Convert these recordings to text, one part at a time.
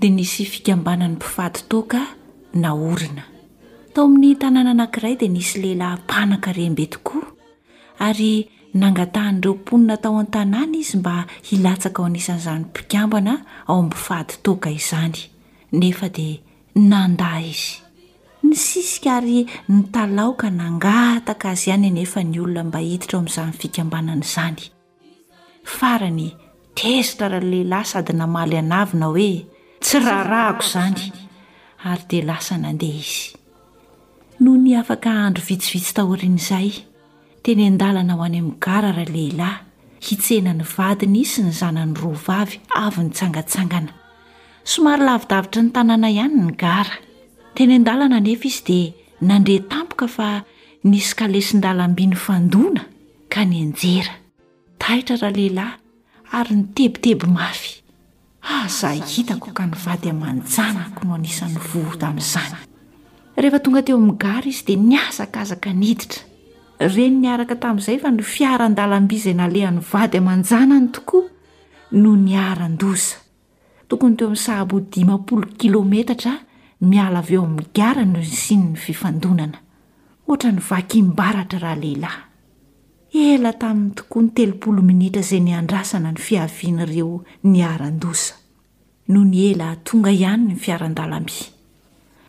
dia nisy fikambanan'ny mpifady toaka naorina. Tao amin'ny tanàna anankiray dia nisy lehilahy mpanankarem-be tokoa, ary nangatahan'ireo mponina tao an-tanàna izy mba hilatsaka ho anisan'izany mpikambana ao amin'ny mpifady toaka izany. Nefa dia nandà izy. Nisisika ary nitalaho ka nangataka azy ihany anefa ny olona mba hiditra ao amin'izany fikambanana izany. Farany, tezitra ralehilahy sady namaly an'avona hoe, Tsy raharahako izany! ary dia lasa nandeha izy. Nony afaka andro vitsivitsy taorian'izay, teny an-dalana ho any amin'ny gara ralehilahy, hitsena ny vadiny sy ny zanany roa vavy avy nitsangantsangana. Somary lavidavitry ny tanàna ihany ny gara. Teny an-dalana anefa izy dia nandre tampoka fa nisy kalesin-dalamby nifandona. ka nianjera. Taitra ralehilahy ary nitebiteby mafy. Ha zay hitako ka nivady aman-janako no anisan'ny voa tamin'izany. Rehefa tonga teo amin'ny gara izy dia nihazakazaka niditra. Reny niaraka tamin'izay fa ny fiara an-dalamby izay nalehan'ny vady aman-janany tokoa no niharan-doza. Tokony teo amin'ny sahabo ho dimampolo kilaometatra miala avy ao amin'ny gara no nisian'ny fifandonana. Hoatran'ny vakim-baratra ralehilahy. Ela taminy tokoa ny telopolo minitra izay niandrasana ny fiavian'ireo niharan-doza. Nony ela tonga ihany ny fiaran-dalamby.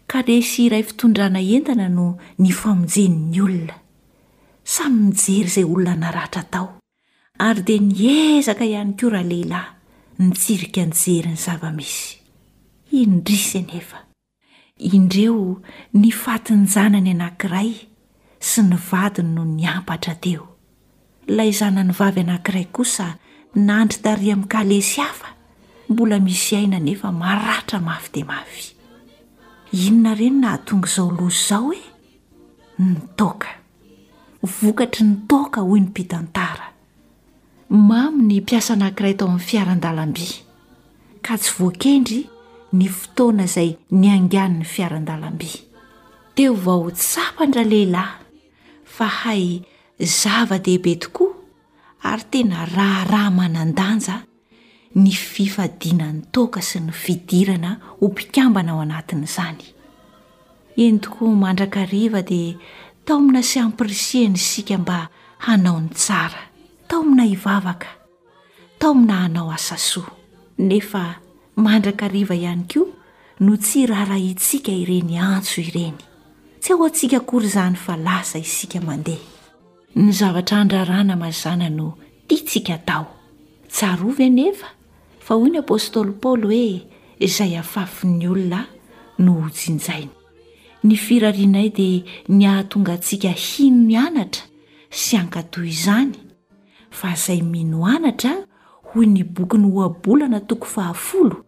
Kalesy iray fitondrana entana no nifamonjen'ny olona. Samy nijery izay olona naratra tao. Ary dia niezaka ihany koa ralehilahy nitsirika nijery ny zava-misy. Indrisy anefa! Indreo ny fatin-janany anankiray sy ny vadiny no niampatra teo. Ilay zanany vavy anankiray kosa nandry tarehy amin'ny kalesy hafa, mbola misy aina nefa maratra mafy dia mafy. Inona re no nahatonga izao loza izao e? Ny toaka! vokatry ny toaka, hoy ny mpitantara. Mamo ny mpiasa anankiray tao amin'ny fiaran-dalamby, ka tsy voakendry ny fotoana izay niaingan'ny fiaran-dalamby. Teo vao tsapan-dralehilahy fa hay zava-dehibe tokoa ary tena raharaha manan-danja ny fifadiana ny toaka sy ny fidirana ho mpikambana ao anatin'izany. Eny tokoa, mandrakariva dia taomina sy ampirisihina isika mba hanao ny tsara, taomina hivavaka, taomina hanao asa soa. Nefa mandrakariva ihany koa no tsy irarahintsika ireny antso ireny. Tsy ao antsika akory izany fa lasa isika mandeha. Ny zavatra handrarana mazàna no tiantsika atao. Tsarovy anefa fa hoy ny apostoly Paoly hoe izay afafin'ny olona no hojinjainy. Ny firarianay dia ny hahatonga antsika hino ny anatra sy hankatò izany, fa izay mino anatra, hoy ny bokin'ny Ohabolana toko fahafolo,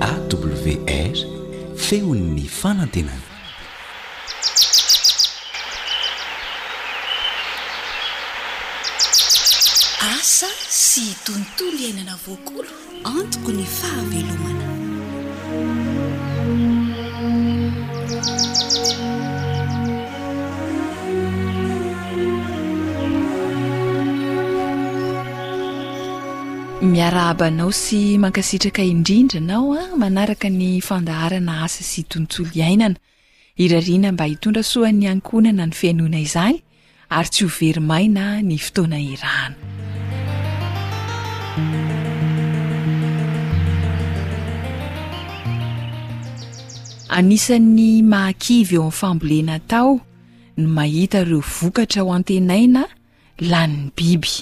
AWR feon'ny fanantenana. Asa sy tontolo iainana voakolo antoky ny fahavelomana. Miarahaba anao sy mankasitraka indrindra anao ah, manaraka ny fandaharana asa sy tontolo iainana. Irariana mba hitondra soa an'ny ankohonana ny fihainoana izany ary tsy ho very maina ny fotoana iarahana. Anisan'ny mahakivy eo amin'ny fambolena atao ny mahita ireo vokatra ho antenaina lanin'ny biby.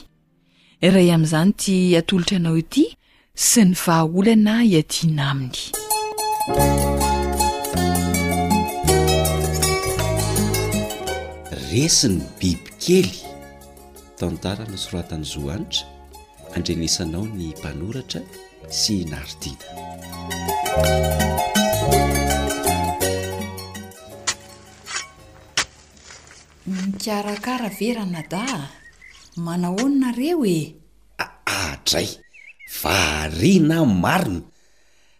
Iray amin'izany ity atolotra anao ity sy ny vahaolana iadiana aminy. Resin'ny bibikely. Tantara nosoratan'i Zohanitra, andrenesanao ny mpanoratra. sy i Nardina. Mikarakara ve ranada a? Manahoana nareo e? Aa dray! Variana ny marina!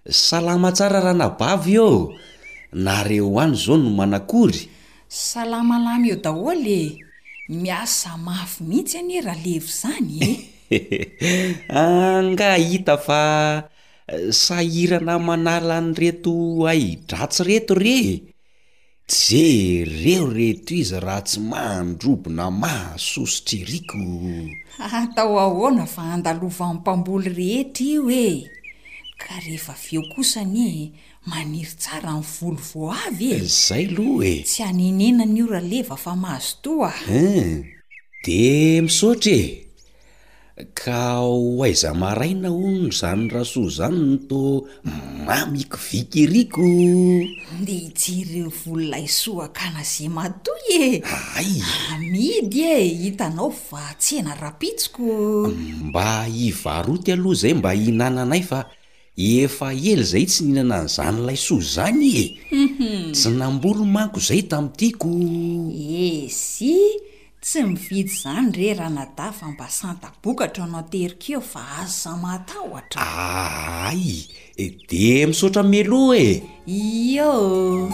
Salama tsara ranabavy ô! Nareo any izao no manakory? Salamalama eo daholo e! Miasa mafy mihitsy anie Ralevo izany e! Angaha hita fa sahirana manala an'ireto ahi-dratsy ireto re e! Jereo re toiza raha tsy mandrobona mahasosotr'i Rico! Hatao ahoana fa andalovan'ny mpamboly rehetra io e! Ka rehefa avy eo kosa anie Maniry tsara ny volo vao avy e! Zay lo e! Tsy anenenana io raleva fa mazotoa a! Hum! De misaotra e! Ka ho aiza maraina hono zany rasoa zany no to mamiko vikiriko? Ndeha hijery ireo volo laisoa akana ze matoy e! Hay! Amidy e! Hitanao fa tsena rapitsiko! Mba hivaroty aloha zay mba hihinananay fa Efa ela izay tsy nihinana an'izany laisoa izany e! Tsy namboly manko izay tamin'ny tiako. Ezy, tsy mividy izany re ranadahy fa mba santa-bokatra anao tery keo fa aza matahotra. Aay, dia misaotra mialoha e! Ioo.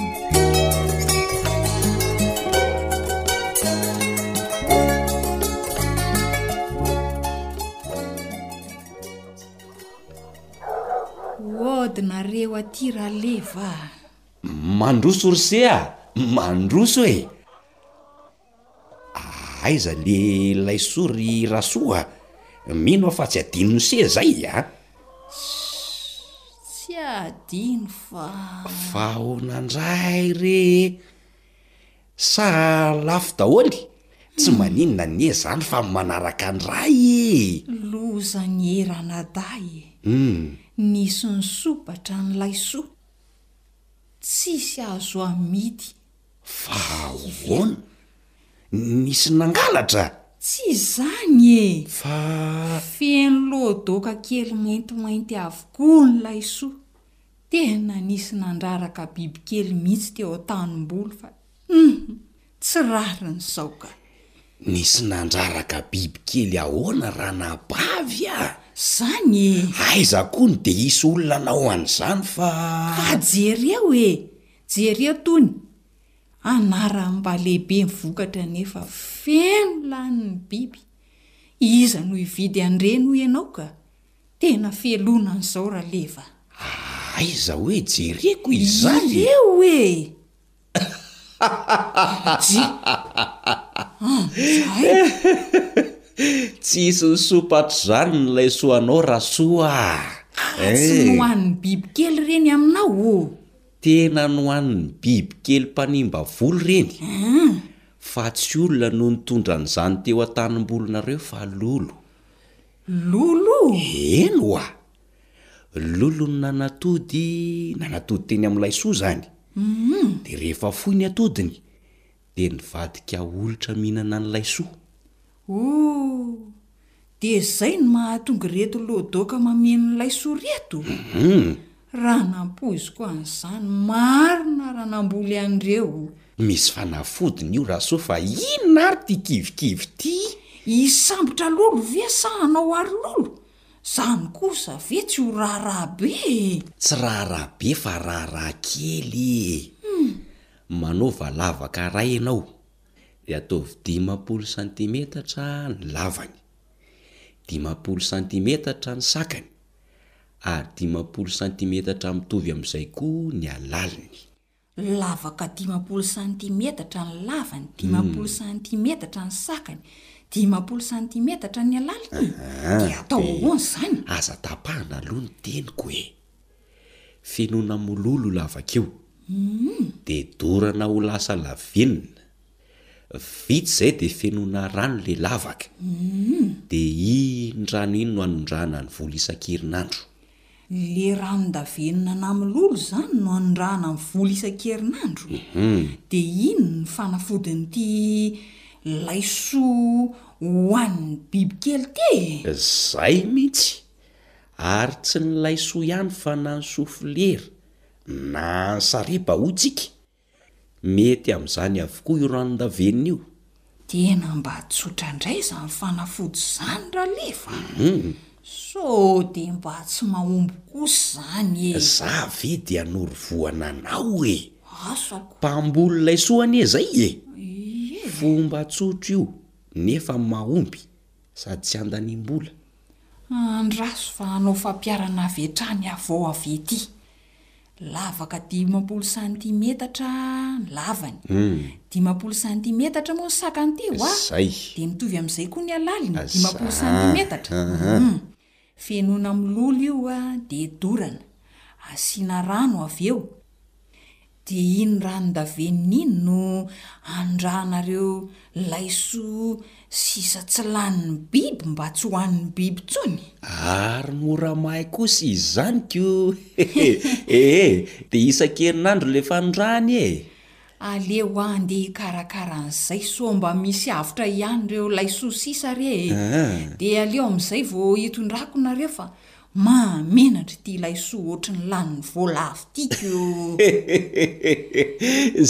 Word nareo aty raleva a! Mandroso ry se a! Mandroso e! Aiza le laisoa ry Rasoa a! Mino aho fa tsy adinon'i se zay a! Tsy adino fa. Fa ahoana ndray re e! Sa lafo daholo? Tsy maninona anie izany fa manaraka ny ray e! Loza ny hery anadahy e! Nisy nisobatra ny laisoa, tsisy azo amidy. Fa ahoana? Nisy nangalatra? Tsy izany e! Fa. Feno loadoaka kely maintimainty avokoa ny laisoa. Tena nisy nandraraka bibikely mihitsy teo an-tanimboly fa hum! tsy rariny izao ka! Nisy nandraraka bibikely ahoana ranabavy a! Izany e! Aiza koa no dia hisy olona hanao an'izany fa. Ka jereo e! Jereo tony! Anaram-ba lehibe mivokatra nefa feno lanin'ny biby! Iza no hividy an'ireny hoy ianao ka! Tena felona an'izao Raleva a! Aiza hoe jereko izany? Ireo hoe e! Je. Anjaiko. Tsy hisy ny soa patr'izany ny laisoa anao Rasoa a! Ka tsy nohanin'ny biby kely ireny aminao ô! Tena nohanin'ny biby kely mpanimba voly ireny fa tsy olona no nitondra an'izany teo an-tanimbolinareo fa lolo. Lolo? Eny oa! Lolo no nanatody, nanatody teny amin'i Laisoa izany. Dia rehefa foy ny atodiny, dia nivadika olitra mihinana an'i Laisoa. Oh! Dia izay no mahatonga ireto lodoka mameno an'i Laisoa ireto? Raha nampoiziko an'izany marina raha namboly an'ireo. Misy fanafodiny io rasoa fa inona ary ty kivikivy ty? Hisambotra lolo ve sa hanao aro lolo? Zany kosa ve tsy ho raharaha be e! Tsy raharaha be fa raharaha kely e! Manaova lavaka iray ianao dia ataovy dimampolo santimetatra ny lavany, dimampolo santimetatra ny sakany ary dimampolo santimetatra mitovy amin'izay koa ny halaliny. Lavaka dimampolo santimetatra ny lavany, dimampolo santimetatra ny sakany, dimampolo santimetatra ny halaliny. Dia atao ahoana izany? Aza tapahana aloha ny teniko e! Fenoina mololo io lavaka io, dia dorana ho lasa lavenona. Vita izay dia fenoina rano ilay lavaka. Dia iny rano iny no anondrahana ny volo isan-kerinandro. Ilay ranon-davenona na mololo izany no anondrahana ny volo isan-kerinandro. Dia iny no fanafodin'ity laiso ho an'ny bibikely ity e! Izay mihitsy! Ary tsy ny laiso ihany fa na ny sofilera, na ny sariba hoy tsika. Mety amin'izany avokoa io ranon-davenona io. Tena mba tsotra indray izany fanafody izany Ralefa a! Sao dia mba tsy mahomby kosa izany e! Za ve dia hanoro voan anao e! Asako! Mpamboly laisoa anie izay e! Ie! Fomba tsotra io nefa mahomby sady tsy andaniam-bola. Andraso fa hanao fampiharana avy hatrany avao avy ety. Lavaka dimampolo santimetatra ny lavany. Dimampolo santimetatra moa ny sakan'ity wa? Zay. Dia mitovy amin'izay koa ny halaliny, dimampolo santimetatra. Hum. Fenoina mololo io dia dorana. Asiana rano avy eo. Dia iny ranon-davenona iny no anondrahanareo laisoa. Sisa tsy lanin'ny biby mba tsy hohanin'ny biby intsony. Ary mora may kosa izany koa ee! Dia isan-kerinandro ilay fanondrahana ee! Aleo aho handeha hikarakara an'izay sao mba misy avotra ihany ireo laisoa sisa re ee! Dia aleo amin'izay vao hitondrako nareo fa Mahamenatra ity Laisoa ohatry ny lanin'ny vola avy ity koo.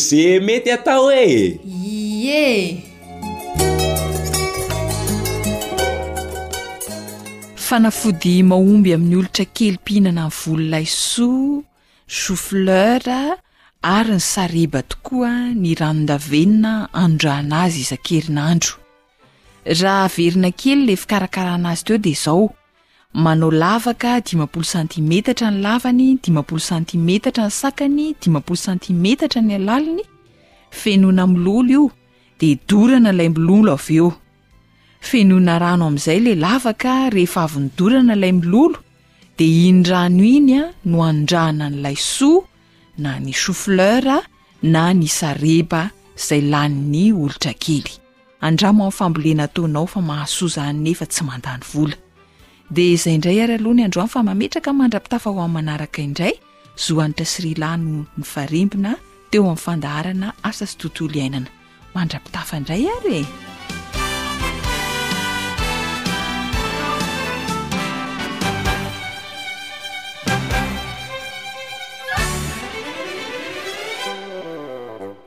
Ze mety atao ee. Iee. Fanafody mahomby amin'ny olotra kely mpihinana ny voly laisoa, choux fleur ary ny sariba tokoa ny ranon-davenona anondrahana azy isan-kerinandro. Raha averina kely ilay fikarakarana azy teo dia izao, Manao lavaka dimampolo santimetatra ny lavany, dimampolo santimetatra ny sakany, dimampolo santimetatra ny halaliny, fenoina mololo io, dia dorana ilay mololo avy eo. Fenoina rano amin'izay ilay lavaka rehefa avy nodorana ilay mololo, dia iny rano iny no anondrahana ny laisoa na ny choux-fleur na ny sareba izay lanin'ny olitra kely. Andramo amin'ny fambolena ataonao fa mahasoa izany nefa tsy mandany vola. Dia izay indray ary aloha ny androany fa mametraka mandra-pitafa ho amin'ny manaraka indray, Zo Hanitra sy Rilà no nifarimbona teo amin'ny fandaharana Asa sy Tontolo iainana. Mandra-pitafa indray ary e!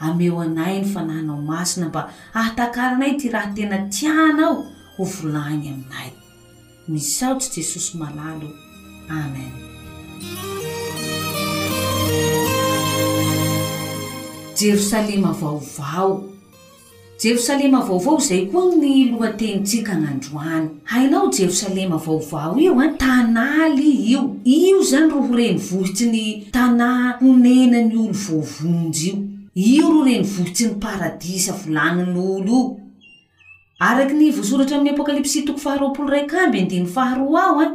Ameo anay ny Fanahinao Masina mba hahatakarnay ity raha tena tianao ho volahiny aminay. Misaotra Jesosy malala o. Amen. Jerosalema vaovao. Jerosalema Vaovao izay koa ny lohatenintsika androany. Hainao Jerosalema Vaovao io an? Tanà li io. Io izany ro ho renivohitry ny tanà honenan'ny olo voavonjy io. Io ro renivohitry ny paradisa volanin'olo io. Araky ny vosoratra amin'ny Apokalypsy toko faharoapolo raika amby andininy faharoa ao an,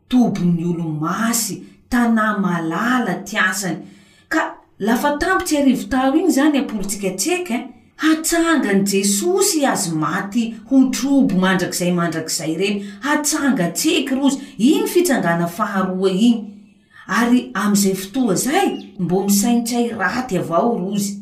Tobin'ny olo-masy, tanà malala ty asany. Ka la fa tampy tsy arivo tao igny zany apolitsika tseky eh. Hatsangan'i Jesosy azy maty ho trobo mandrakizay mandrakizay reny, hatsanga tseky rozy, igny fitsangana faharoa igny. Ary am'izay fotoa zay, mbô misaintsay raty avao rozy.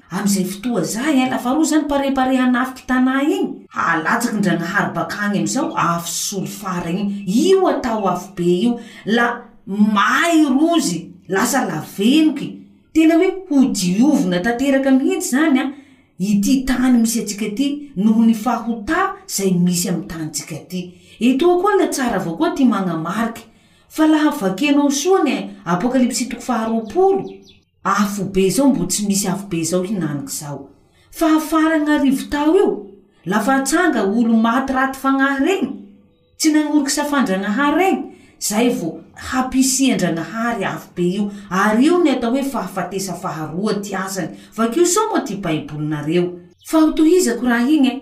Amin'izay fotoa izay, ela faharoa izany pareparehan'afik'i Tanà iny, hahalatsakin-Dragnahary bak'agny am'izao afo solifara igny, io atao afobe io, la may rozy, lasa lavenoky, tena hoe ho diovina tanteraka mihintsy zany an, ity tany misy antsika ty, noho ny fahotà zay misy amy tanintsika ty. Etoa koa la tsara avao koa ty magnamarike, fa laha vakianao soa ny Apokalypsy toko faha roapolo, Afobe zao mbo tsy misy afobe zao hinaniko zao fa afara agnarivo tao io lafa atsanga olo maty raty fagnahy regny tsy nagnoriko safandragnahary regny zay vo hapisiandragnahary afobe io ary io ny atao hoe fahafatesa faharoa ty asany vakio soa moa ty baibolinareo fa ho tohizako raha igny e.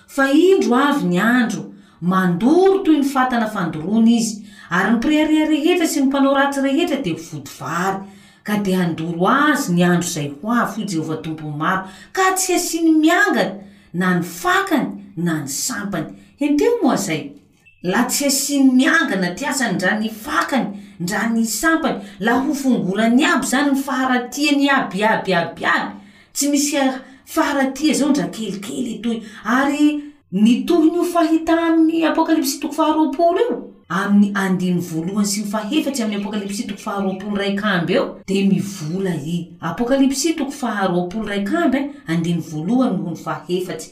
Fa indro avy ny andro, mandoro toy ny fatana fandoroana izy, ary ny mpirehareha rehetra sy ny mpanao ratsy rehetra dia vody vary, ka dia handoro azy ny andro izay ho avy, hoy Jehovah Tompon'ny maro, ka tsy hasiany miangany, na ny fakany, na ny sampany. Henteo moa izay! La tsy asiany miangana ty asany ndra ny fakany ndra ny sampany la ho fongorany iaby zany ny faharatiany iaby iaby iaby iaby tsy misy ha faharatia zao ndra kelikely etoy ary ny tohin'io fahita aminy apokalypsy toko faharoapolo io aminy andiny voalohany sy ny fahefatsy aminy apokalypsy toko faharoapolo raik'amby eo de mivola i apokalypsy toko faharoapolo raik'amby andiny voalohany noho ny fahefatsy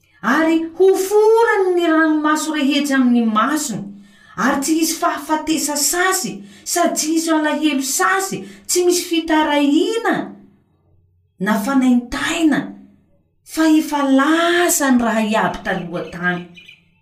ary hoforany ny ranomaso rehetra amy ny masony, ary tsy hisy fahafatesa sasy, sady tsy hisy alahelo sasy, tsy misy fitarahiana na fanaintaina, fa efa lasa ny raha iaby taloha tany.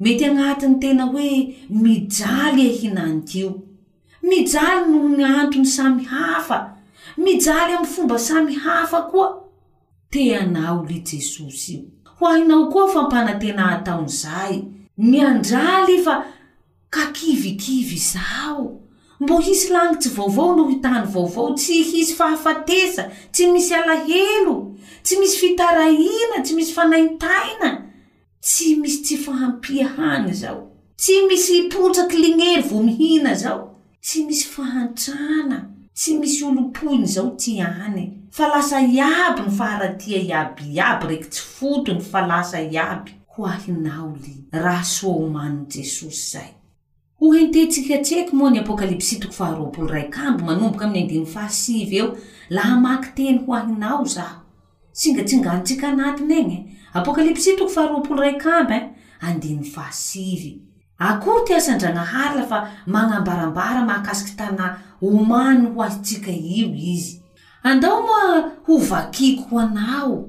Mety agnati ny tena hoe mijaly e hinaniko io. Mijaly noho ny antony samy hafa. Mijaly amy fomba samy hafa koa. Tea anao li Jesosy io. Ho hainao koa fampanantena ataony zay. Mianjaly fa ka kivikivy izaho. Mbo hisy lagnitsy vaovao noho tany vaovao tsy hisy fahafatesa, tsy misy alahelo, tsy misy fitarahina, tsy misy fanaintaina. Tsy misy tsy fahampiahana izao. Tsy misy hipoitra klingery vao mihina zao. Tsy misy fahantrana, tsy misy olom-poiny zao ty any. Fa lasa iaby ny faharatia iaby iaby rek tsy fotony fa lasa iaby. Ho ahy naoly raha soa omanin'i Jesosy zay. Ho hententsika tsy eky moa ny Apokalypsy toko faharoapolo ray kambo manomboka amin'ny andininy fahasivy eo la hamaky teny ho ahinao zaho. Tsingatsingantsika anatiny egny e. Apokalypsy toko faharoapolo ray kambo e, andininy fahasivy. Akory ty asan-Dragnahary la fa magnambarambara mahakasiky tanà omany ho ahitsika io Izy. Andao moa ho vakiko ho anao.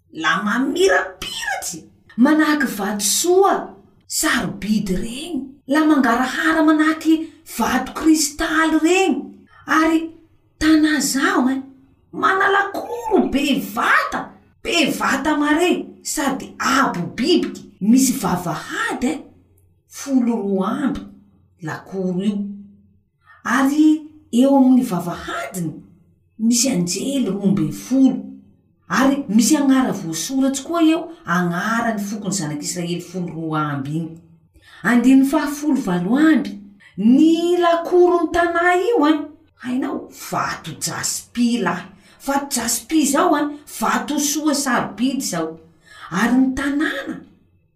la mamirapiratsy manahaky vatosoa sarobidy regny, la mangarahara manahaky vato kristaly regny, ary tanà zaho ein, manalakoro bey vata, be vata mare sady abo bibiky misy vavahady ein, folo roa amby lakoro io. ary eo amy ny vavahadiny misy anjely roa ambin'ny folo, ary misy añara voasoratsy koa eo, añara ny foko ny zanak'israely folo roa amby iñy, andininy fahafolo valo amby, ny lakoron'ny tanà io ein, hainao, vato jaspy lahy, vato jaspy zao ein, vato soa sarobidy zao, ary ny tanàna.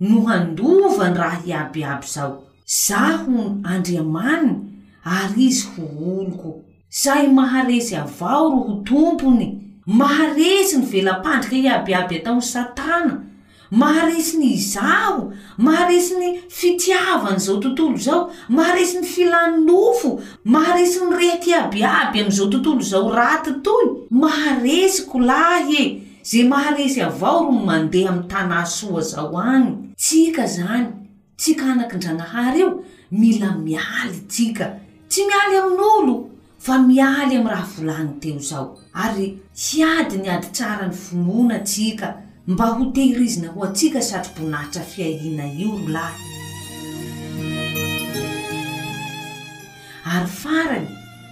no handova ny raha iabiaby izao. Izaho ho andriamaniny, ary izy ho oloko. Izay maharesy avao ro ho tompony. Maharesy ny vela-pandrika iabiaby ataon'i Satana. Maharesy ny izaho. Maharesy ny fitiavany izao tontolo izao. Maharesy ny filàny nofo. Maharesy ny rehaky iabiaby amin'izao tontolo izao raty toy. Maharesy ko lahy e! Ze maharesy avao ro mandeha am Tana soa zao agny. Tsika zany, tsika anakindragnahary io mila mialy tsika, tsy mialy amin'olo fa mialy am raha volagny teo zao, ary hiady ny ady tsara ny finoana tsika mba ho tehirizina ho atsika satrobon'Atra fiahiana io ro lahy. Ary farany,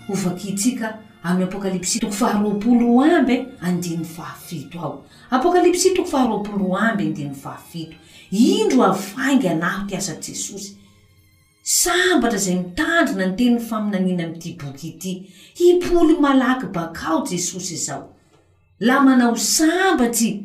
ho vakitsika amin'ny Apokalypsy toko faharoapolo amby andininy fahafito ao. Apokalypsy toko faharoapolo amby andininy fahafito. Indro hafaingana aho ty asan'i Jesosy. Sambatra izay mitandrina ny tenin'ny faminaniana amin'ity boky ity. Hipoly malaky bakao Jesosy izao. La manao sambatsy.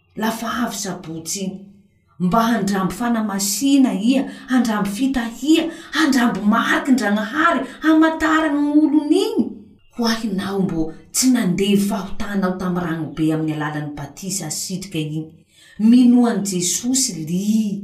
lafa avy sabotsy iny, mba handramby fanamasina iha, handramby fitahia, handramby marikin-dRagnahare hamantaran' o olon' iny, ho ahy naho mbô tsy nandevy fahotanao tamy ragnobe amy alalan' ny batisa asitrika iny, minoa any Jesosy lii.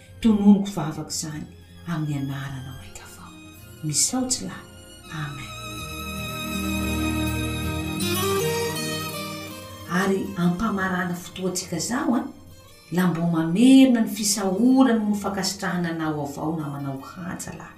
Tononiko vavako izany amin'ny anaranao Raika Fao. Misaotsy lahy. Amen. Ary ampamarana fotoantsika zao an! La mbo mamerina ny fisaorana noho ny fankasitrahana anao avao namanao hanja lahy.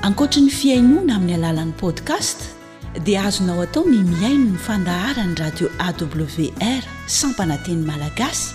Ankoatry ny fihainoana amin'ny alalan'ny podcast dia azonao atao ny mihaino ny fandaharan'ny radio AWR sampana teny malagasy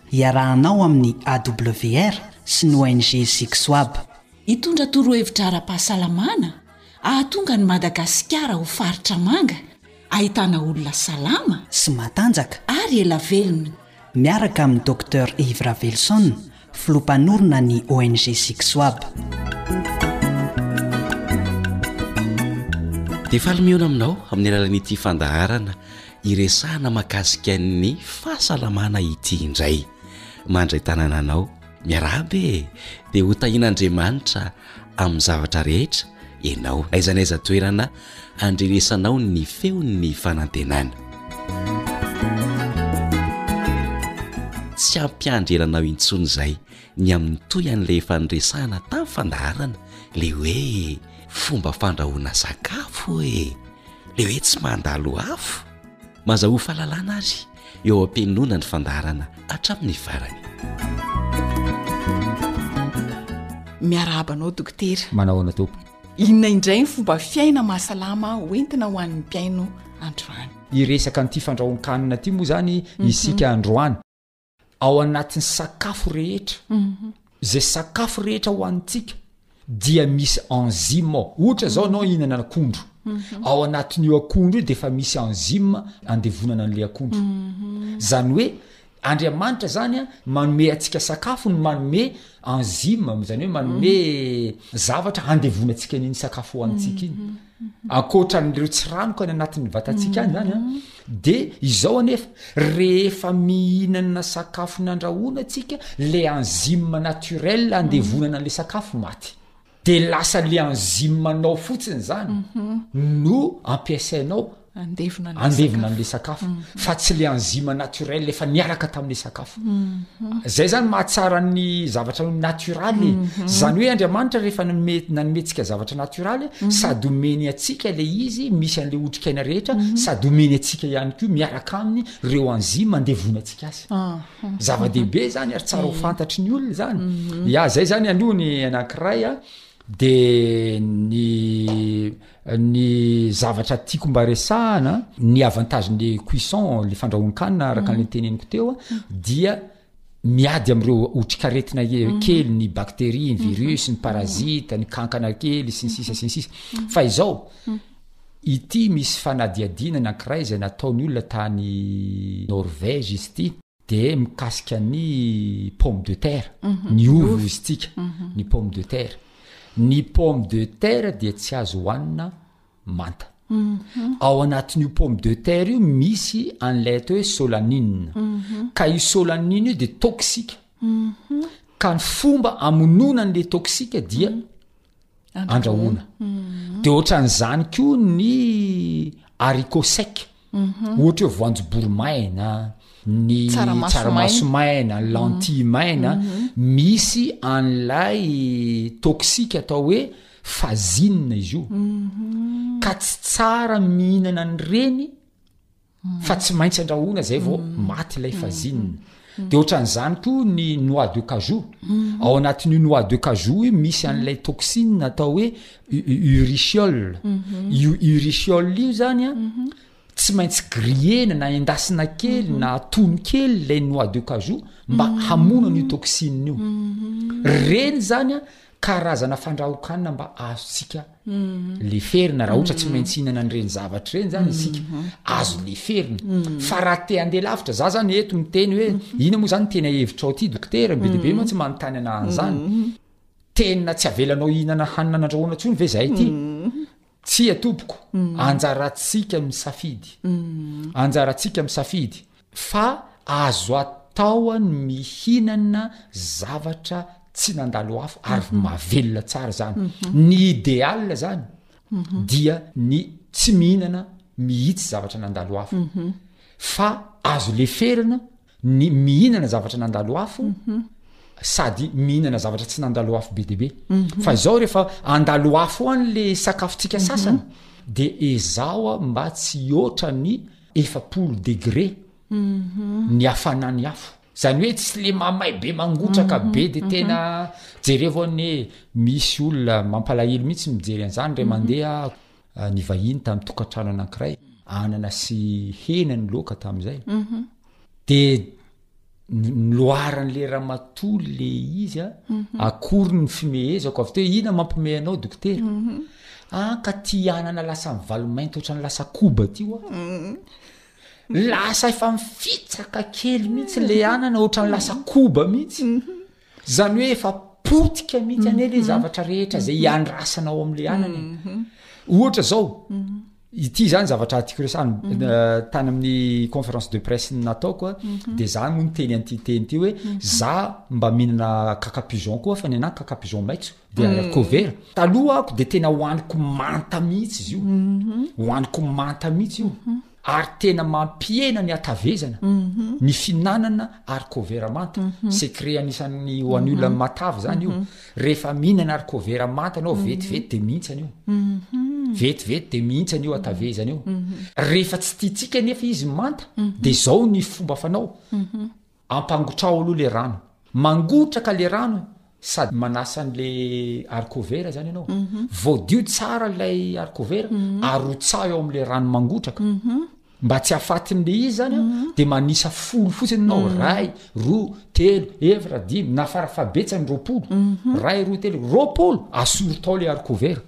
Iarahanao amin'ny AWR sy ny ONG Zixwab. Hitondra torohevitra ara-pahasalamana hahatonga an'i Madagasikara ho faritra manga, ahitana olona salama sy matanjaka ary ela velona. Miaraka amin'i Docteur Yves Ravelison, filoha mpanorina ny ONG Zixwab. Dia faly mihaona aminao amin'ny alalan'ity fandaharana. Hiresahana mahakasika ny fahasalamana ity indray. Mandray tanana anao. Miarahaba e! Dia ho tahian'Andriamanitra amin'ny zavatra rehetra ianao. Aiza n'aiza toerana handrenesanao ny feon'ny fanantenana. Tsy hampiandry ela anao intsony izay ny amin'ny toy an'ilay efa niresahana tamin'ny fandaharana, ilay hoe fomba fandrahoana sakafo e! ilay hoe tsy mandalo afo! Aza ho fahalalana ary eo am-pihainoana ny fandaharana hatramin'ny farany. Miarahaba anao Dokotera. Manao ahoana Tompoko? Inona indray ny fomba fiaina mahasalama hoentina ho an'ny mpihaino androany? Hiresaka an'ity fandrahoan-kanina ity moa izany isika androany. ao anatin'ny sakafo rehetra mhm. zay sakafo rehetra ho antsika dia misy enzim ao ohatra zao anao hihinana akondro mhm. ao anatin'io akondro io de efa misy enzim andevonana an'la akondro mhm. zany hoe andriamanitra zany a manome atsika sakafo ny manome enzim zany hoe manome zavatra handevona atsika niny sakafo ho antsika iny ankoatran'ireo tsiranoka any anatin'ny vatantsika any zany a mhm. de izao anefa rehefa mihinana sakafo nandrahoana atsika le enzime naturel andevonana mhm. le sakafo maty de lasa le enzime anao fotsiny zany mhm. no ampiasainao andevona an'ilay sakafo, andevona an'ilay sakafo mm. fa tsy le enzyme naturel efa niaraka tamin'ilay sakafo mm-hmm. zay zany mahatsara ny zavatra naturaly mm-hmm. zany hoe andriamanitra rehefa nome nanomentsika zavatra naturaly mm-hmm. sady omeny atsika le izy misy an'le otrikaina rehetra sady omeny atsika ihany koa miaraka aminy reo enzyme andevona atsika azy ah. zava-dehibe zany ary tsara ho eh. fantatry ny olona zany ya zay zany aloha ny anankiray a de ny ny zavatra tiako mba resahana ny avantage ny cuisson le fandrahoan-kanina araka mm. ny teneniko teo a mm. dia miady am'ireo otrikaretina e, mm. kely ny bacteria ny virus ny parazita ny kankana kely sy ny sisa sy ny sisa fa izao ity misy fanadiadiana nankiray zay nataony olona tany norvege izy ity de mikasika ny pomme de terre mhm. ny ovy hozy tsika mhm. ny pomme de terre ny pomme de terre dia tsy azo hohanina manta mhm. ao anatin'io pomme de terre io misy an'ilay atao hoe solanine ka i solanine io de toxika ka ny fomba amonona an'la toxika dia andrahoana de ohatran'izany koa ny haricot sec mhm. ohatra hoe voanjobory maina ny tsaramaso maina ny lentille maina mhm. misy an'ilay toxique atao hoe fazina izy io mhm. ka tsy tsara mihinana ny reny fa tsy maintsy andrahoana zay vao mm. maty ilay mm. fazine mm. de ohatran'izany koa ny noix de cajou ao anatin'io noix de cajou i misy an'ilay toxine atao hoe uriciol mm-hmm. io uriciol io zany a mm-hmm. tsy maintsy griena na endasina kely mm-hmm. na atony kely ilay noix de cajou mba hamono an'io toxine io reny zany a karazana fandrahokanina mba azontsika leferina raha ohatra tsy maintsy hinana an'ireny zavatra ireny zany isika azo leferina fa raha te handeha lavitra za zany eto miteny hoe ina moa zany tena hevitra ao ty dokotera be de be mantsy manontany anahany zany tena tsy avelanao hinana hanina nandrahoana tsony ve zay ty Tsia tompoko, anjarantsika misafidy. Anjarantsika misafidy. Fa azo atao ny mihinana zavatra tsy nandalo afo ary mahavelona tsara izany. Ny ideal izany dia ny tsy mihinana mihitsy zavatra nandalo afo. Fa azo leferina. ny mihinana zavatra nandalo afo mhm. sady mihinana zavatra tsy nandalo afo be debe mhm. fa izao rehefa andalo afo any le sakafontsika mhm. sasany de ezaho a mba tsy oatra ny efapolo degre ny afanany afo zany hoe tsy le mamay be mangotraka mhm, be de mhm. tena jerevo any hoe misy olona mampalahelo mihitsy mijery an'izany re mhm. mandeha nivahiny tamin'ny tokantrano anankiray anana sy hena ny loaka tamin'izay mhm. de nyloharan'le ramatoa le izy a mhm. akory ny fimehezako avy teo ina mampime anao dokotera mhm. anka ah, ti anana lasa mivalomainty ohatrany lasa koba ty oa lasa efa mifitsaka kely mihitsy le anana ohatrany lasa koba mihitsy Zany hoe efa potika mihitsy anie le mhm. zavatra rehetra izay mhm. iandrasana ao amle anana e. ohatra zao ity zany zavatra atiko resany eh, tany amin'ny conférence de presse nataoko a de za moa nyteny anty teny ty hoe za mba mihinana kakapizon koa fa ny ana kakapizon maitso de alako vera taloha ako de tena hohaniko manta mihitsy izy io hohaniko manta mihitsy io ary tena mampihena ny hatavezana ny fihinanana arkovera manta secret anisan'ny ho an'ny olona matavy zany io rehefa mihinana arkovera manta anao vetivety de mihintsana io vetivety de mihintsana io hatavezana io rehefa tsy tiantsika nefa izy manta de zao ny fomba fanao Ampangotraho aloha le rano. Mangotraka le rano sady manasa an'le arkovera zany ianao. Voadio tsara ilay arkovera, arotsaho eo amin'le rano mangotraka. Mba tsy hahafatin'le izy zany an, dia manisa folo fotsiny ianao, iray, roa, telo, efatra, dimy, na farafahabetsany roapolo, iray, roa, telo, roapolo, asory tao le arkovera.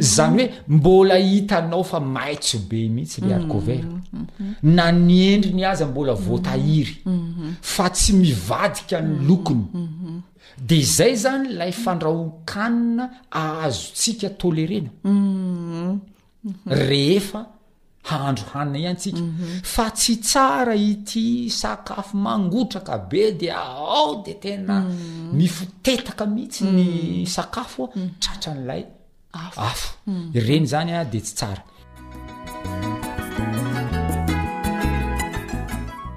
Zany hoe Mbola hitanao fa maitso be mihitsy le arcover na ny endriny aza mbola voatahiry fa tsy mivadika ny lokony de zay zany lay fandrahoan-kanina ahazotsika tolerena rehefa hahandro hanina ihany tsika fa tsy tsara ity sakafo mangotraka be de ao de tena mifotetaka mihitsy ny sakafo a tratran'ilay afo ireny zany a de tsy tsara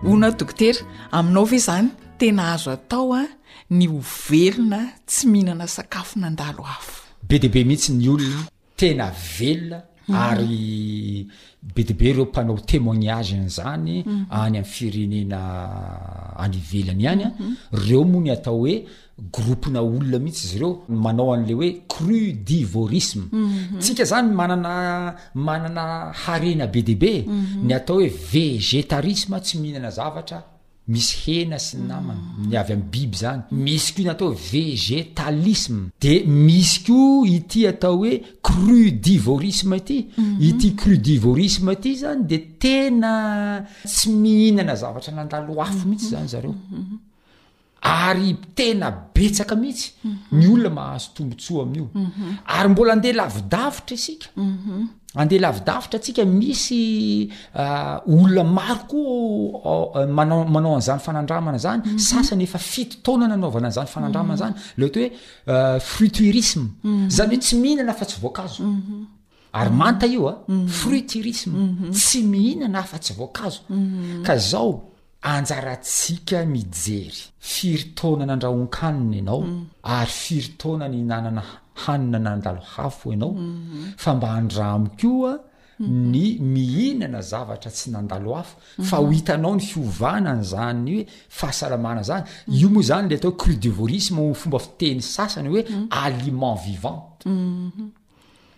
onao dokotera aminao ve zany tena azo atao a ny ho velona tsy mihinana sakafo nandalo afo be de be mihitsy ny olona tena velona mhm. ary be de be reo mpanao temoignage ny zany mhm. any am firenena any ivelany ihany a mhm. reo moa ny atao hoe Groupe-na olona mihitsy izy ireo no manao an'ilay hoe crudivorisme. Tsika izany manana manana harena be dia be e. Ny atao hoe végétarisme, tsy mihinana zavatra misy hena sy ny namany, ny avy amin'ny biby izany. Misy koa ny atao hoe végétalisme. Dia misy koa ity atao hoe crudivorisme ity. Ity crudivorisme ity izany dia tena tsy mihinana zavatra nandalo afo mihitsy izany zareo. Ary tena betsaka mihitsy ny olona mahazo tombontsoa amin'io. Ary mbola andeha lavidavitra isika. Andeha lavidavitra antsika, misy olona maro koa manao manao an'izany fanandramana izany, sasany efa fito taona nanaovana an'izany fanandramana izany, ilay atao hoe fruiturisme, izany hoe tsy mihinana afa-tsy voankazo. Ary manta io an, fruiturisme, tsy mihinana afa-tsy voankazo. Ka izao. Anjarantsika mijery firy taona nandrahoan-kanina ianao ary firy taona nihinanana hanina nandalo hafo ianao fa mba andramo koa ny mihinana zavatra tsy nandalo hafo fa ho hitanao ny fiovana an'izany hoe fahasalamana izany. Io moa izany ilay atao crudivorisme ho fomba fiteny sasany hoe aliment vivant.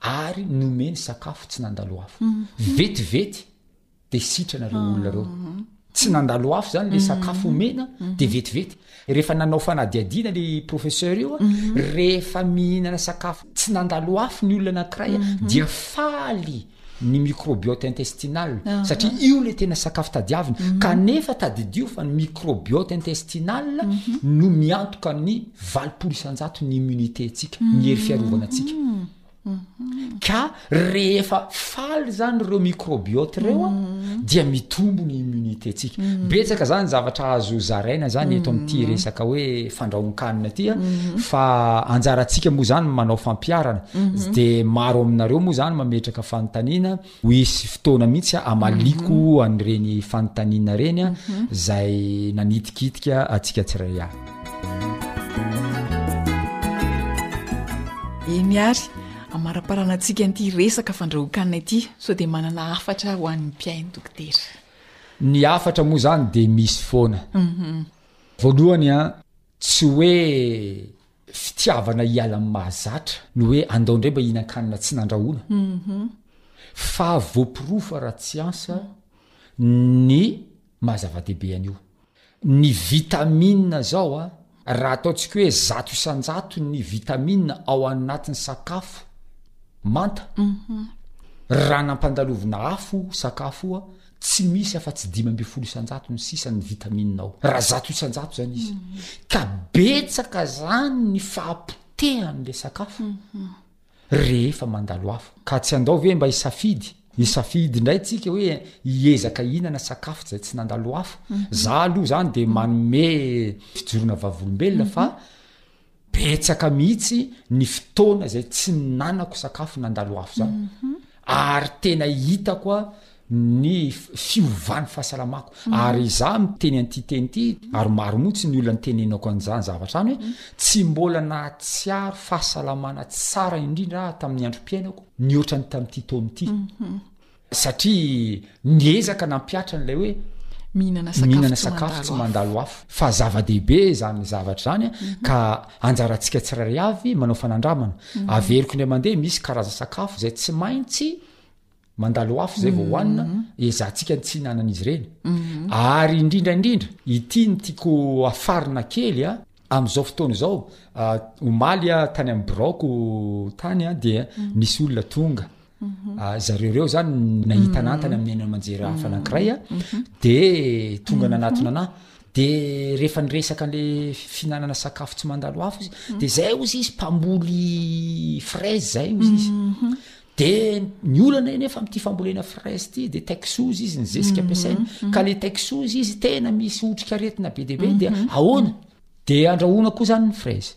ary nomeny sakafo tsy nandalo afo vetivety de sitrana reo olona reo tsy nandalo afo zany le mm. sakafo omena mm-hmm. de vetivety rehefa nanao fanadiadiana le professeur io a mm-hmm. rehefa mihinana sakafo tsy nandalo afo ny olona anakiray a mm-hmm. dia faly ny microbiote intestinal ah. satria io le tena sakafo tadiavina kanefa tadidio fa ny microbiote intestinal no miantoka ny valopolo isan-jato ny immunité antsika ny hery fiarovana antsika ka rehefa faly zany ireo microbiote ireo a mhm. dia mitombo ny immunité ntsika mhm. betsaka zany zavatra azo zaraina zany eto mhm. amin'ity resaka hoe fandrahon-kanina aty a fa anjarantsika moa zany manao fampiarana de maro aminareo moa zany mametraka fanontaniana Ho hisy fotoana mihitsy hamaliako an'ireny fanontaniana ireny izay nanitikitika antsika tsirairay avy. Eny ary, hamaraparana antsika an'ity resaka fandrahoan-kanina ity sao dia manana hafatra ho an'ny mpihaino Dokotera. Ny hafatra moa izany dia misy foana. Voalohany, tsy hoe Fitiavana hiala amin'ny mahazatra. Ny hoe andao indray mba hihinan-kanina tsy nandrahoina. Fa voaporofo ara-tsiansa ny maha zava-dehibe an'io. Ny vitamina izao a, raha ataontsika hoe zato isan-jato ny vitamina ao anatin'ny sakafo manta, raha nampandalovina afo io sakafo io a, Tsy misy afa-tsy dimy ambin'ny folo isan-jato ny sisa ny vitamina ao, raha zato isan-jato izany izy. Ka betsaka izany ny fahapotehan'ilay sakafo rehefa mandalo afo. Ka tsy andao ve mba hisafidy? Hisafidy indray isika hoe hiezaka hihinana sakafo izay tsy nandalo afo. Izaho aloha izany dia manome fijoroana vavolombelona fa. Betsaka mihitsy ny fotoana izay tsy ninanako sakafo nandalo afo zany mhm. ary tena hitako a ny fiovan'ny fahasalamako mhm. ary izaho miteny an'ity teny ity ary maro motsy ny olona nytenenako an'izany zavatra any hoe mhm. tsy mbola nahatsiaro fahasalamana tsara indrindra ah tamin'ny androm-piainako ny oatra ny tamin'ity taona ity satria niezaka nampihatra an'ilay hoe mihinana sakafo tsy mandalo afo fa zava-dehibe izany zavatra izany mhm. ka anjarantsika tsirairay avy manao fanandramana mhm. averiko indray mandeha misy karaza sakafo izay tsy maintsy mandalo afo izay vao hohanina mhm. ezantsika ny tsy hinanan'izy ireny ary indrindraindrindra ity ny tiako afarina kely a amin'izao fotoana izao omaly a tany amin'ny biraoko tany a dia nisy olona tonga Ah, zareo reo zany nahitanantany mm. amin'ny aina amanjera hafa mm. nankiray a ah. mm-hmm. de tonga mm-hmm. nanatona anay de rehefa nyresaka le fihinanana sakafo tsy mandalo hafo izy mm-hmm. de zay ozy izy mpamboly fraise zay ozy izy de ny olana e nefa amty fambolena fraise ty de texozy izy ny zesika ampiasaina ka le texozy izy tena misy otrika aretina be debe de ahoana de andrahona koa zany ny fraise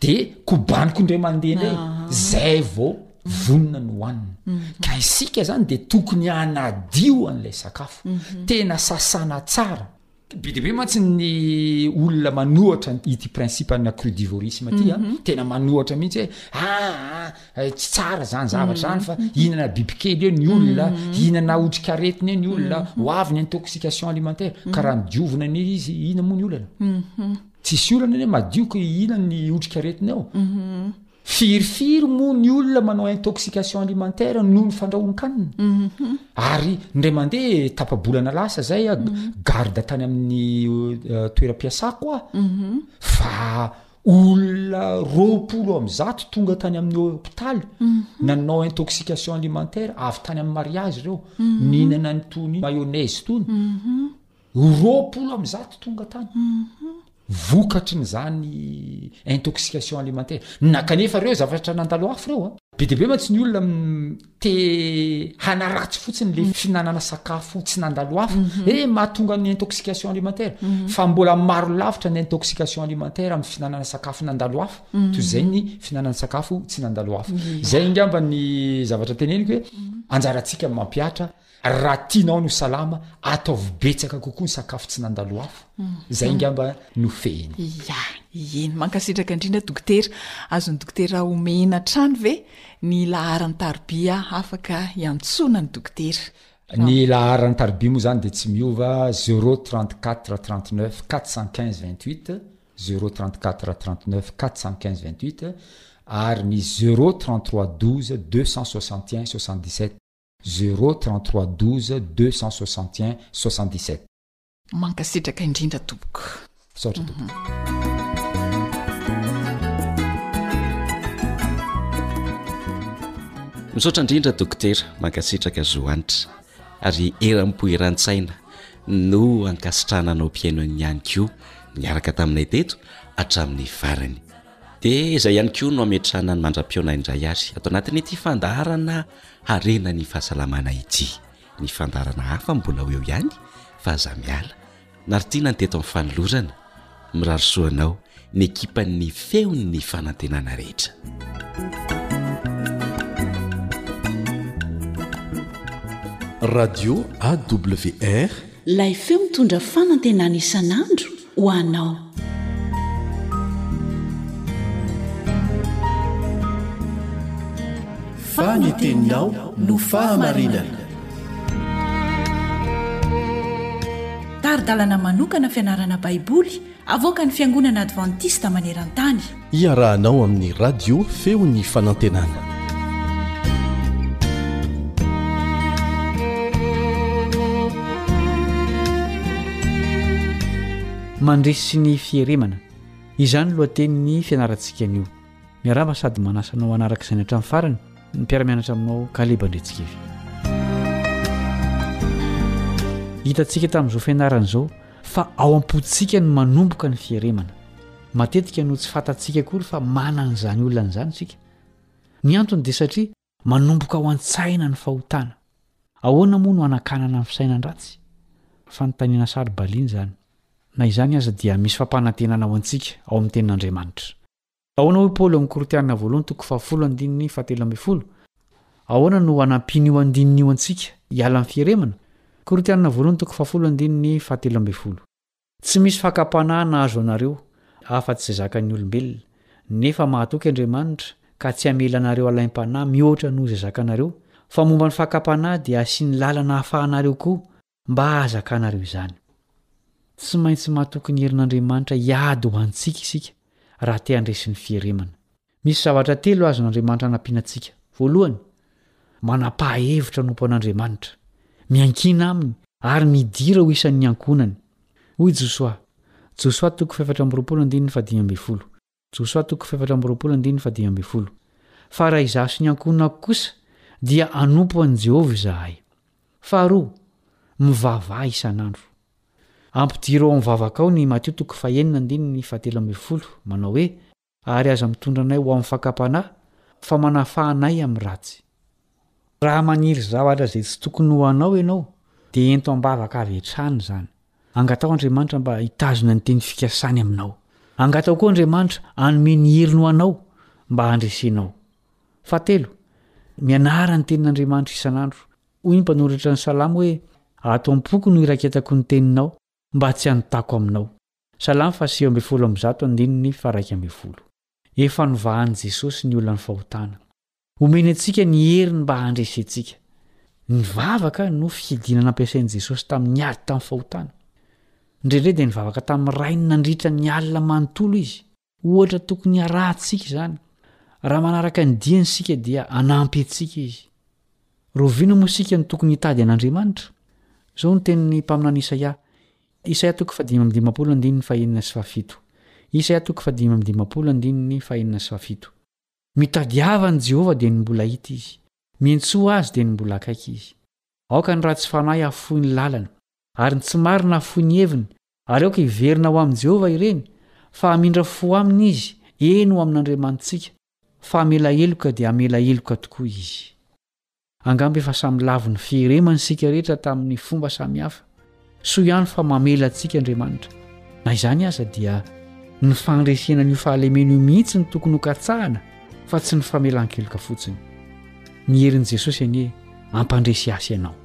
de kobaniko indray mandeha indray ah. zay vao vonona ny hohanina mhm. ka isika zany de tokony anadio an'ilay sakafo mhm. tena sasana tsara be de be mantsy ny olona manohatra ity principe na crudivorisme ty a ah. mhm. tena manohatra mihitsy hoe aa ah, ah, eh, tsy tsara zany zavatra zany fa hihinana bibikely eo ny olona hihinana otrikaretina eo ny olona ho avy ny intoxication alimentaire ka raha ny diovina ny izy hihina moa ny olana Tsisy olana anie madio ka ihinan ny otrikaretina eo. Firy firy moa ny olona manao intoxication alimentaire noho ny fandrahoan-kanina. Mhm. Ary ndray mandeha tapa-bolana lasa zay a mhm. garde tany amin'ny euh, toeram-piasako a mhm. fa olona roapolo am' zato tonga tany amin'ny hôpitaly nanao intoxication alimentaire avy tany amin'ny mariazy reo nihinana ny tony mayonnaise tony Roapolo amby zato tonga tany. Vokatry ny zany intoxication alimentaire. Na kanefa reo zavatra nandalo afo reo a. Be dia be mantsy ny olona te hanaratsy fotsiny le fihinanana sakafo tsy nandalo afo e mahatonga ny intoxication alimentaire. Fa mbola maro lavitra ny intoxication alimentaire amin'ny fihinanana sakafo nandalo afo toy izay ny fihinanana sakafo tsy nandalo afo. Zay angamba ny zavatra teneniko hoe anjarantsika ny mampihatra Raha tianao ny ho salama, ataovy betsaka kokoa ny sakafo tsy nandalo afo. Izay angamba no fehiny. Ia, ieny. Mankasitraka indrindra Dokotera. Azon'ny Dokotera omena hatrany ve ny laharan'ny tarobia afaka iantsoana ny Dokotera? Ny laharan'ny tarobia moa izany dia tsy miova, zéro trente quatre trente neuf quatre cent quinze vingt huit, zéro trente quatre trente neuf quatre cent quinze vingt huit ary ny zéro trente trois douze deux cent soixante et un soixante dix sept. Zéro trente trois douze deux cent soixante et un soixante dix sept. Mankasitraka indrindra tompoko. Misaotra tompoko. Misaotra indrindra dokotera, mankasitraka zo hanitra ary eram-po eran-tsaina no ankasitrahana anao mpihaino ihany koa niaraka taminay teto hatramin'ny farany. Dia izay ihany koa no ametrahana ny mandra-pihaona indray ary ato anatin'ity fandaharana Harena ny fahasalamana ity. Ny fandaharana hafa mbola ho eo ihany fa aza miala. Nartina ny teto amin'ny fanolorana. Mirary soa anao ny ekipan'ny Feon'ny Fanantenana rehetra. Radio AWR. Ilay feo mitondra fanantenana isan'andro. ho anao. Fa ny teninao no fahamarinana. Tari-dalana manokana fianarana Baiboly avoakan'ny Fiangonana Advantista maneran-tany. Iarahanao amin'ny radio feo ny fanantenana. Mandresy ny fieremana. Izany ny lohatenin'ny fianarantsika anio. Miarahaba sady manasa anao hanaraka izany hatramin'ny farany ny mpiara-mianatra aminao Kaleba Andriantsikivy. Hitantsika tamin'izao fianarana izao fa ao am-pontsika no manomboka ny fieremana. Matetika no tsy fantatsika akory fa manana izany olana izany isika. Ny antony dia satria manomboka ao an-tsaina ny fahotana. Ahoana moa no hanakanana ny fisainan-dratsy? Fanontaniana saro-baliana izany. Na izany aza dia misy fampanantenana ho antsika ao amin'ny Tenin'Andriamanitra. Ahoana hoy Paoly ao amin'ny Korintiana voalohany toko fahafolo andininy fahatelo ambin'ny folo? Ahoana no hanampian'io andininy io antsika hiala amin'ny fieremana? Korintiana voalohany toko fahafolo andininy fahatelo ambin'ny folo. Tsy misy fakam-panahy nahazo anareo, afa-tsy izay zakan'ny olombelona. Nefa mahatoky Andriamanitra, ka tsy hamela anareo halaim-panahy mihoatra noho izay zakanareo, fa momba ny fakam-panahy dia hasiany lalana hahafahanareo koa mba hahazakanareo izany. Tsy maintsy mahatoky ny herin'Andriamanitra hiady ho antsika isika, raha te handresy ny fieremana. Misy zavatra telo azon'Andriamanitra anampiana antsika. Voalohany, manam-paha-hevitra anompo an'Andriamanitra, miankina aminy ary midira ho isan'ny ankohonany. Hoy Josoa, Josoa toko fahefatra amby roapolo andininy fahadimy ambin'ny folo, Josoa toko fahefatra amby roapolo andininy fahadimy ambin'ny folo, Fa raha izaho sy ny ankohonako kosa dia hanompo an'i Jehovah izahay. Faharoa, mivavaha isan'andro. Ampidiro ao amin'ny vavakao ny Matio toko fahenina andininy fahatelo ambin'ny folo, manao hoe, Ary aza mitondra anay ho amin'ny fakam-panahy, fa manafaha anay amin'ny ratsy. Raha maniry zavatra izay tsy tokony ho anao ianao, dia ento am-bavaka avy hatrany izany. Angataho Andriamanitra mba hitazona ny teny fikasany aminao. Angataho koa Andriamanitra hanome ny heriny ho anao mba handresenao. Fahatelo, mianara ny Tenin'Andriamanitra isan'andro. Hoy ny mpanoratra ny Salamo hoe, Ato am-poko no iraketako ny teninao, mba tsy hanontako aminao. Salamo fahasivy ambin'ny folo amby zato andininy faharaika ambin'ny folo. Efa novahan'i Jesosy ny olan'ny fahotana. Omeny antsika ny heriny mba handresentsika. Ny vavaka no fihidiana nampiasain'i Jesosy tamin'ny ady tamin'ny fahotana. Indraindray dia nivavaka tamin'ny Rainy nandritra ny alina manontolo Izy. Ohatra tokony harahantsika izany. Raha manaraka ny diany isika dia hanampy antsika izy. Rovina moa isika ny tokony hitady an'Andriamanitra. Izao no tenin'ny mpaminany Isaia, Isaia toko fahadimy amby dimampolo andininy fahenina sy fahafito, Isaia toko fahadimy amby dimampolo andininy fahenina sy fahafito, Mitadiava an'i Jehovah dia ny mbola hita izy, miantsoa azy dia ny mbola akaiky izy. Aoka ny ratsy fanahy hahafoy ny lalany, ary ny tsy marina hahafoy ny heviny, Ary aoka hiverina ho amin'i Jehovah ireny, fa hamindra fo aminy izy, eny ho amin'Andriamanitsika, fa hamela heloka dia hamela heloka tokoa izy. Angamba efa samy lavo ny fieremany isika rehetra tamin'ny fomba samihafa. Soa ihany fa mamela antsika Andriamanitra. Na izany aza, dia ny fandresena an'io fahalemena io mihitsy no tokony hokatsahana, fa tsy ny famelan-keloka fotsiny. Ny herin'i Jesosy anie hampandresy ahy sy ianao.